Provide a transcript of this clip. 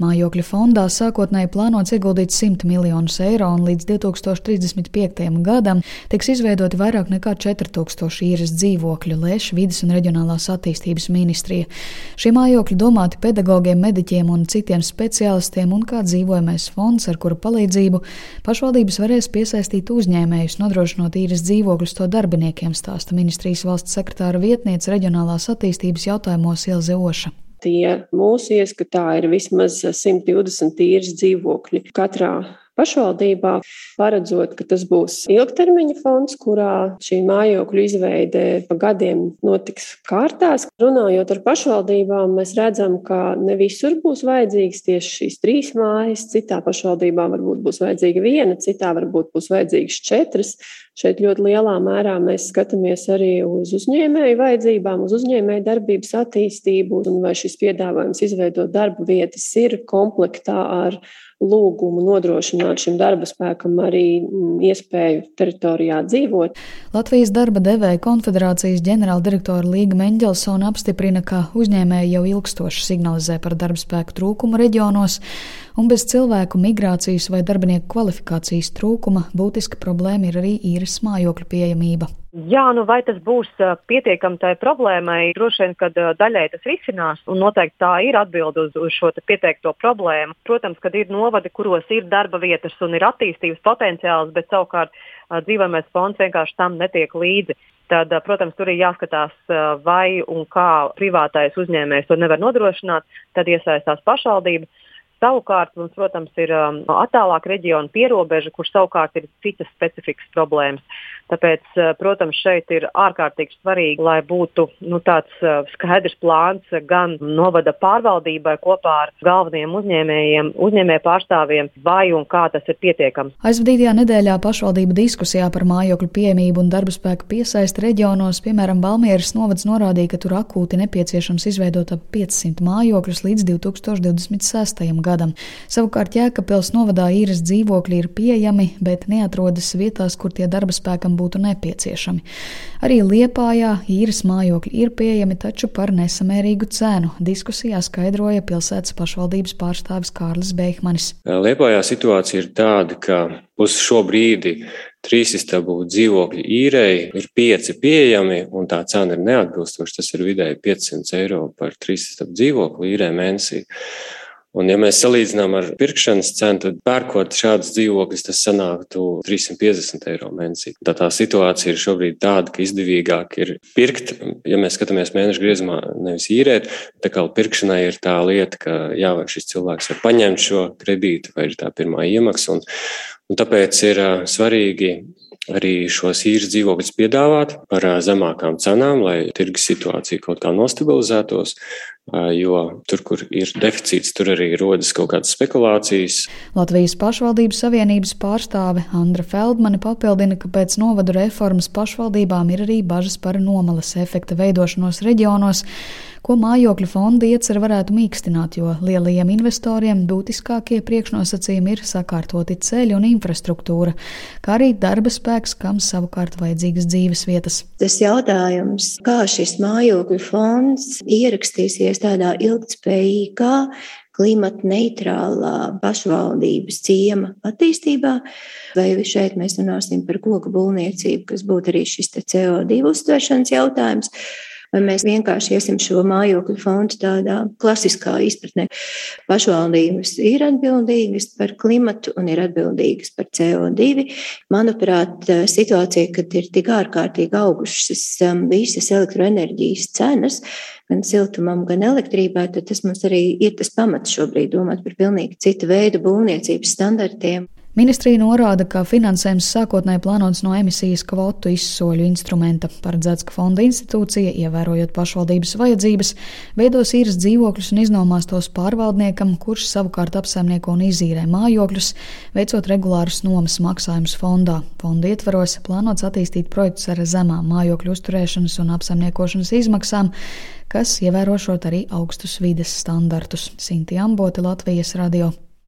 Mājokļu fondā sākotnēji plānots ieguldīt 100 miljonus eiro, un līdz 2035. gadam tiks izveidoti vairāk nekā 4000 īres dzīvokļu, lēš vidas un reģionālās attīstības ministrija. Šie mājokļi domāti pedagogiem, mediķiem un citiem speciālistiem, un kā dzīvojamais fonds, ar kura palīdzību pašvaldības varēs piesaistīt uzņēmējus, nodrošinot īres dzīvokļus to darbiniekiem, stāsta ministrijas valsts sekretāra vietniece reģionālās attīstības jautājumos Ilze Oša. Tie mūsu ieskatā ir vismaz 120 īres dzīvokļi katrā pašvaldībā, paredzot, ka tas būs ilgtermiņa fonds, kurā šī mājokļu izveide pa gadiem notiks kārtās. Runājot ar pašvaldībām, mēs redzam, ka ne visur būs vajadzīgas tieši šīs trīs mājas. Citā pašvaldībā varbūt būs vajadzīga viena, citā varbūt būs vajadzīgas četras. Šeit ļoti lielā mērā mēs skatāmies arī uz uzņēmēju vajadzībām, uz uzņēmēju darbības attīstību, un vai šis piedāvājums izveidot darba vietas ir komplektā ar lūgumu nodrošināt šim darba spēkam arī mm, iespēju teritorijā dzīvot. Latvijas darba devēja konfederācijas ģenerāldirektora Līga Mendelsona apstiprina, ka uzņēmēji jau ilgstoši signalizē par darba spēku trūkumu reģionos, un bez cilvēku migrācijas vai darbinieku kvalifikācijas trūkuma būtiska problēma ir arī īres mājokļu pieejamība. Jā, nu vai tas būs pietiekami tai problēmai? Droši vien, ka daļai tas risinās, un noteikti tā ir atbilde uz, uz šo pieteikto problēmu. Protams, ka ir novadi, kuros ir darba vietas un ir attīstības potenciāls, bet savukārt dzīvojamais fonds vienkārši tam netiek līdzi. Tad, protams, tur ir jāskatās, vai un kā privātais uzņēmējs to nevar nodrošināt, tad iesaistās pašvaldība. Savukārt mums, protams, ir um, attālāk reģiona pierobeža, kur savukārt ir citas specifikas problēmas. Tāpēc, uh, protams, šeit ir ārkārtīgi svarīgi, lai būtu nu, tāds uh, skaidrs plāns gan novada pārvaldībai kopā ar galvenajiem uzņēmējiem, uzņēmēju pārstāvjiem, vai un kā tas ir pietiekams. Aizvadītajā nedēļā pašvaldība diskusijā par mājokļu pieejamību un darba spēku piesaisti reģionos, piemēram, Valmieras novads norādīja, ka tur akūti nepieciešams izveidot ap 500 mājokļus līdz 2026. gadam gadam. Savukārt Jēkabpils novadā īres dzīvokļi ir pieejami, bet neatrodas vietās, kur tie darba spēkam būtu nepieciešami. Arī Liepājā īres mājokļi ir pieejami, taču par nesamērīgu cenu. Diskusijā skaidroja pilsētas pašvaldības pārstāvis Kārlis Beihmanis. Liepājā situācija ir tāda, ka uz šo brīdi trīs istabu dzīvokļu īrei ir pieci pieejami, un tā cena ir neatbilstoša. Tas ir vidēji 500 eiro par trīs istabu dzīvokli īrē mēnesī. Un, ja mēs salīdzinām ar pirkšanas cenu, tad pērkot šādus dzīvokļus, tas sanāktu 350 eiro mēnesī. Tā, tā situācija ir šobrīd tāda, ka izdevīgāk ir pirkt, ja mēs skatāmies mēneša griezumā, nevis īrēt. Tā kā pirkšanai ir tā lieta, ka jā, vai šis cilvēks var paņemt šo kredītu, vai ir tā pirmā iemaksa. Un, un tāpēc ir svarīgi arī šos īres dzīvokļus piedāvāt par zemākām cenām, lai tirgus situācija kaut kā nostabilizētos, jo tur, kur ir deficīts, tur arī rodas kaut kādas spekulācijas. Latvijas pašvaldības savienības pārstāve Andra Feldmane papildina, ka pēc novadu reformas pašvaldībām ir arī bažas par nomalas efekta veidošanos reģionos ko mājokļu fonda iecer varētu mīkstināt, jo lielajiem investoriem būtiskākie priekšnosacījumi ir sakārtoti ceļi un infrastruktūra, kā arī darba spēks, kam savukārt vajadzīgas dzīves vietas. Tas jautājums, kā šis mājokļu fonds ierakstīsies tādā ilgtspējīgā, klimata neitrālā pašvaldības ciema attīstībā, vai šeit mēs runāsim par koku būvniecību, kas būtu arī šis CO2 uztveršanas jautājums vai mēs vienkārši iesim šo mājokļu fondu tādā klasiskā izpratnē. Pašvaldības ir atbildīgas par klimatu un ir atbildīgas par CO2. Manuprāt, situācija, kad ir tik ārkārtīgi augušas um, visas elektroenerģijas cenas, gan siltumam, gan elektrībai, tad tas mums arī ir tas pamats šobrīd domāt par pilnīgi citu veidu būvniecības standartiem. Ministrija norāda, ka finansējums sākotnēji plānots no emisijas kvotu izsoļu instrumenta. Paredzēts, ka fonda institūcija, ievērojot pašvaldības vajadzības, veidos īres dzīvokļus un iznomās tos pārvaldniekam, kurš savukārt apsaimnieko un izīrē mājokļus, veicot regulārus nomas maksājumus fondā. Fonda ietvaros plānots attīstīt projektus ar zemām mājokļu uzturēšanas un apsaimniekošanas izmaksām, kas ievērošot arī augstus vides standartus. Sinti Ambote, Latvijas radio.